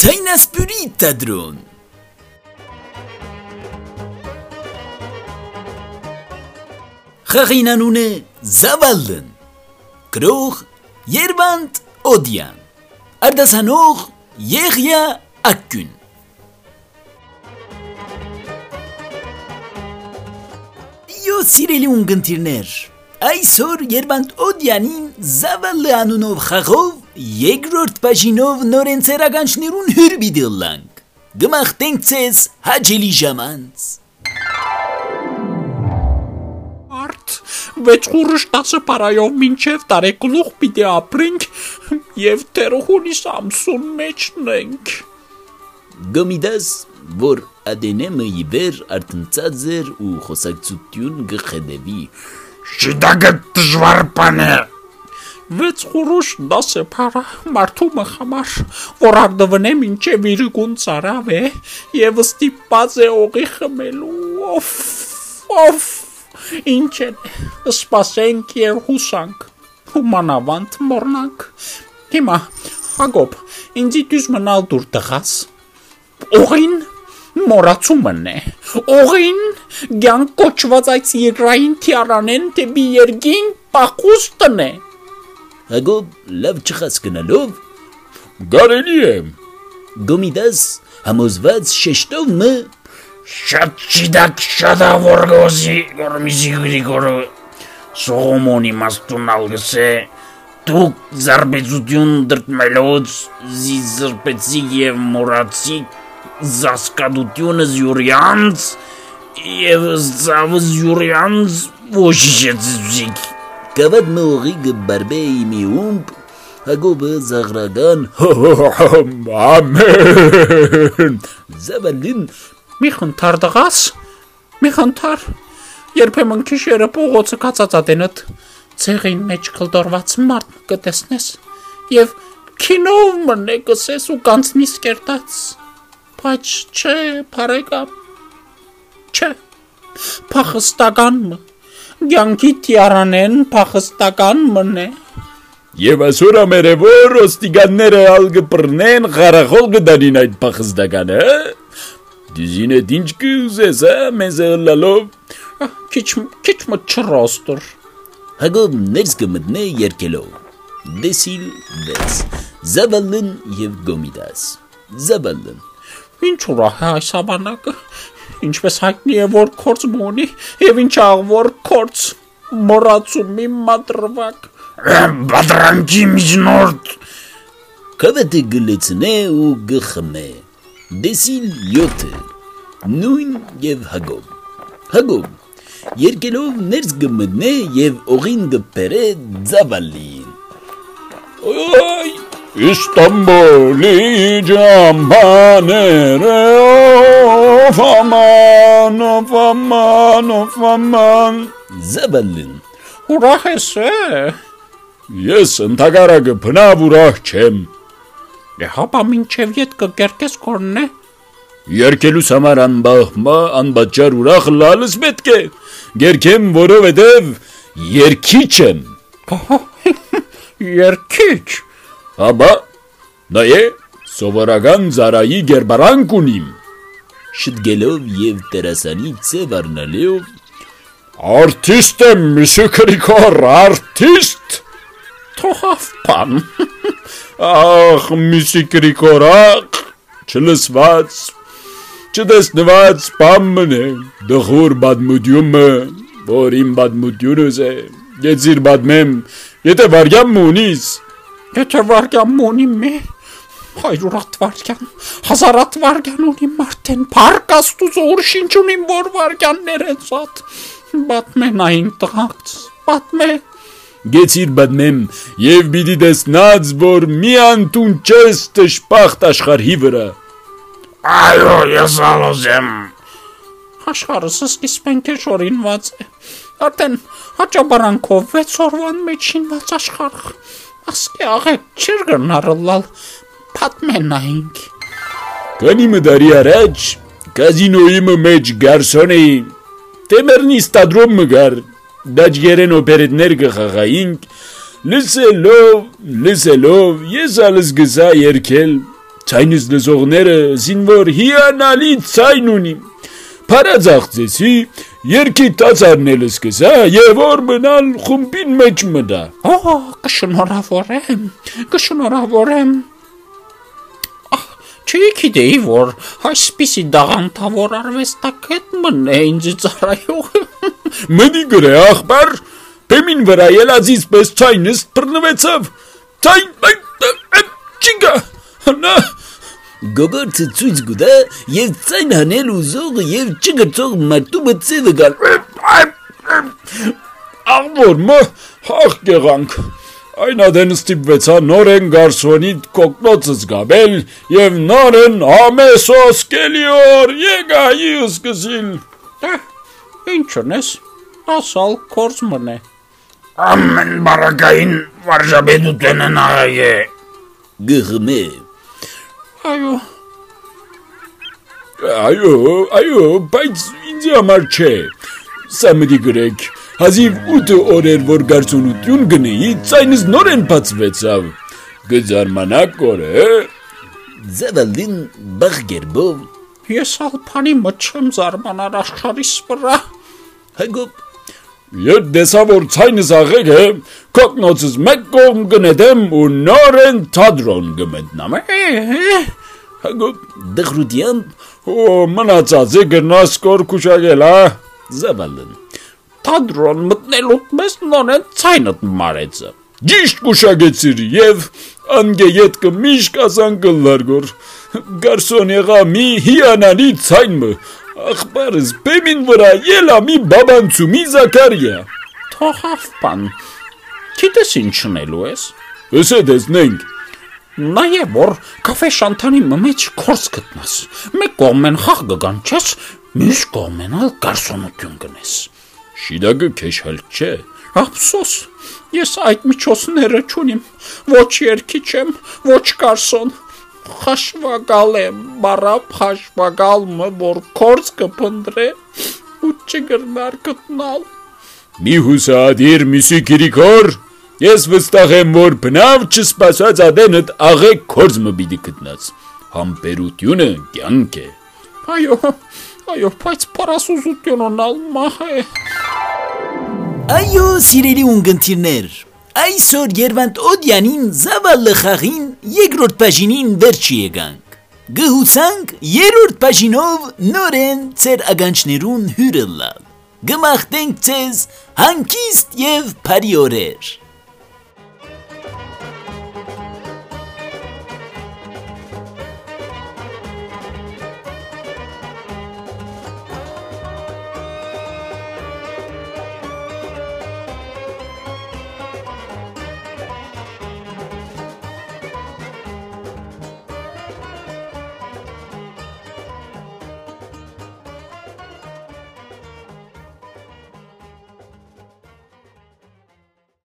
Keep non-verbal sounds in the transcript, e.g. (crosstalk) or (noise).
Ցայնասպյուրի տադրոն Խաղին անուն է Զավալն Գրող Երվանդ Օդյան Արդասանող Եղյա Ակյուն Յո սիրելի ունգընտիրներ Այսօր Երվանդ Օդյանին Զավալը անունով խաղով երկրորդ բաժինով նորեն ցերագանչներուն հյուր բիդլանք Գմախտենք ցես հաջելի ժամանց վեց խուրշ 10 պարայով մինչև տարեկլուղ պիտի ապրենք եւ տերողունիս ամսուն մեջնենք։ Գոմիդաս, որ ադենեմը իբեր արտնծած էր ու խոսակցություն գխդեվի։ Շիդագը դժվար բան է։ Վեց խուրուշ 10 պարա մարդումը համար, որ արդվնե մինչև իրգուն ծարավ է եւ ստիպած է օղի խմելու։ Օֆ, օֆ Ինչ է, սպասենք եւ հուսանք։ Հումանավանդ մորնանք։ Հիմա Հակոբ, ինձի դուզ մնալ դուր տղաս։ Օղին մորացումն է։ Օղին գյան կոչված այդ երկրային թիարանեն դեպի երգին պախուստն է։ Հակոբ լավ չխած գնալով գարելի է։ Գոմիդաս համոզված շեշտով մը Շատ չիդակ շատա որգոզի գորմիզի գրիգորը Սողոմոնի մաստուն ալգսե դուք զարբեցություն դրտմելոց զիզրպեցիք եւ մորացիք զասկադությունը զյուրյանց եւ զավը զյուրյանց ոչիչեցիք կավդ մողի գբարբեի մի ումբ Հագոբը զաղրագան ամեն Զավալին Մի խնդար դղաս, մի խնդար։ Երբեմն քիշերը փողոցը կացածատենդ ցեղին մեջ կլդորված մարդ կտեսնես եւ քինով մնե կսես ու կանցնիս կերտած։ Բայց չէ, բարեկամ։ Չէ։ Փախստական մը։ Գյանքի տիարանեն փախստական մնե։ Եվ այսօր ամերևոր ոստիգանները ալգպրնեն խարախոլ գդանին այդ փախստականը, Դիզինը դինչ կուզես, հա, մեզ լալով։ Քիչ քիչ մչրոստր։ Հագոբ ներս կմտնե երկելով։ Դեսիլ դես։ Զավալն եւ Գոմիդաս։ Զավալն։ Ինչ ուրախ է այսաբանակը։ Ինչպես հայտնի է որ կորց մոնի եւ ինչ աղվոր կորց մոռացումի մատրվակ։ Բադրանքի միջնորդ։ Կավետը գլեցնե ու գխմե դեսիլ 7 նույն եւ Հակոբ Հակոբ երկելով ներս գմտնե եւ օղին գբերե ձավալին Ոյ Իստանբուլի ջամբաները Ֆաման ֆաման ֆաման Զավալին Ուրախ ես է Ես ընդհակարակը բնավ ուրախ չեմ Հապա մինչև ետ կկերկես կորնե։ Երկելուս համար անբահմա անբաճար ուրախ լալս պետք է։ Գերքեմ, որովհետև երկիչ եմ։ (laughs) Երկիչ։ Հաբա նայե սովորական զարայի գերբարանք ունիմ։ Շտգելով եւ տերասանի ծև առնալով Արտիստ եմ, Միսյո Քրիկոր, արտիստ։ Թողավ բան։ (laughs) Ախ, Միսի Գրիգորակ, չլսված, չտեսնված բամն է, դխուր բադմուդյումը, որ իմ բադմուդյունս է, եծիր բադմեմ, եթե վարգյամ մունիս, Եթե վարգյան մոնի մե, հայրուրատ վարգյան, հազարատ վարգյան ունի մարդեն, պարկ աստուծո ուր շինչ ունիմ, որ վարգյաններ են սատ, բատմեն այն տղակց, բատմեն, Գեցիր բդնեմ եւ պիտի տեսնած որ մի անտուն չես տշպախտ աշխարհի վրա Այո ես ալոզ եմ Աշխարհս սկիզբենք է շորինված է Արդեն հաճաբարանքով 6 օրվան մեջ շինված աշխարհ Ասկե աղեք չեր գնարլալ պատմենայինք Կանի մդարի առաջ կազինոյի մեջ գարսոն էի Տեմերնի ստադրում մգար դաջգերեն օպերետներ կխաղայինք, լսելով, լսելով, ես ալս գզա երկել, ցայնս լսողները զինվոր հիանալի ցայն ունի։ Փարաձաղցեցի, երկի տածարնել սկսա եւ որ մնալ խումբին մեջ մտա։ Օ, կշնորհավորեմ, կշնորհավորեմ։ Ահ, Չի գիտեի, որ այսպիսի դաղանթավոր արվեստակետ մնե ինձ ծառայող։ (laughs) Մնի գրե ախպար, Բեմին վրա ելածից պես ցայնս բռնվեցավ։ Ցայն չինգա։ Նա Գոգորտը ցույց գուտա եւ ցայն հանել ուզող եւ չգրծող մարդու մծեվը գալ։ աղբոր մը հախ գեղանք։ Այն ադեն ստիպվեցա նորեն գարսոնի կոկնոցս գաբել եւ նորեն ամեսոս կելիոր եկայի սկսիլ։ Դա ինչն ես։ Ասալ կորց մնե։ Ամեն բարակային վարժաբեդութենը նաղայ է։ Գղմե Այո, Այո, այո, բայց ինձ համար չէ։ Սա մտի գրեք։ Հազիվ 8 օրեր որ գարցունություն գնեի, ցայնս նորեն բացվեցավ։ Գզարմանակ օրը։ Զավալին բաղերբով ես ալփանի մչեմ զարմանար աշխարհիս վրա։ հագոբ Ետ դեսա որ ցայնս աղեկ է, կոկնոցս մեկ կողմ գնետեմ ու նորեն թադրոն գմտնամ։ Հագոբ դղրուդիամբ Օ մնացածը գնաս կոր քուշագել, հա։ զավալին Թադրոն մտնելուց մեզ նորեն ցայնդ մարեցը։ Ճիշտ կուշագեցիր եւ անգեյետ կմիշ կասան գլարգոր։ Գարսոն եղա մի հիանալի ցայնը։ Ախբարս բեմին վրա ելա մի բաբանցումի Զաքարիա։ Թողավ բան։ Գիտես ինչնելու ես։ Հսե դեսնենք։ Նաև որ կաֆե շանթանի մեջ կորս գտնաս։ Մեկ կողմեն խաղ գգանչես, մյուս կողմեն ալ գարսոնություն գնես։ Շիդագը քեշ հալ չէ։ Ափսոս, ես այդ միջոցները չունիմ։ Ոչ երկի չեմ, ոչ կարսոն։ Խաշվագալ եմ, բարապ խաշվագալը, որ կորց կփնդրե ու չգրնար գտնալ։ Մի հուսադիր միսի քիրիկոր։ Ես վստահ եմ որ բնավ չսպասած ադենդ աղեք կորձը պիտի գտնած։ Համբերությունը կյանք է։ Այո, այո, բայց պարասուզությունն ալ մահ է։ Այո, սիրելի ունգընտիրներ, այսօր Երվանդ Օդյանին զավալը խաղին երկրորդ բաժինին վերջի եկանք։ Գհուցանք երրորդ բաժինով նորեն ծեր ագանչներուն հյուրը լալ։ Գմախտենք ցեզ հանկիստ եւ բարի օրեր։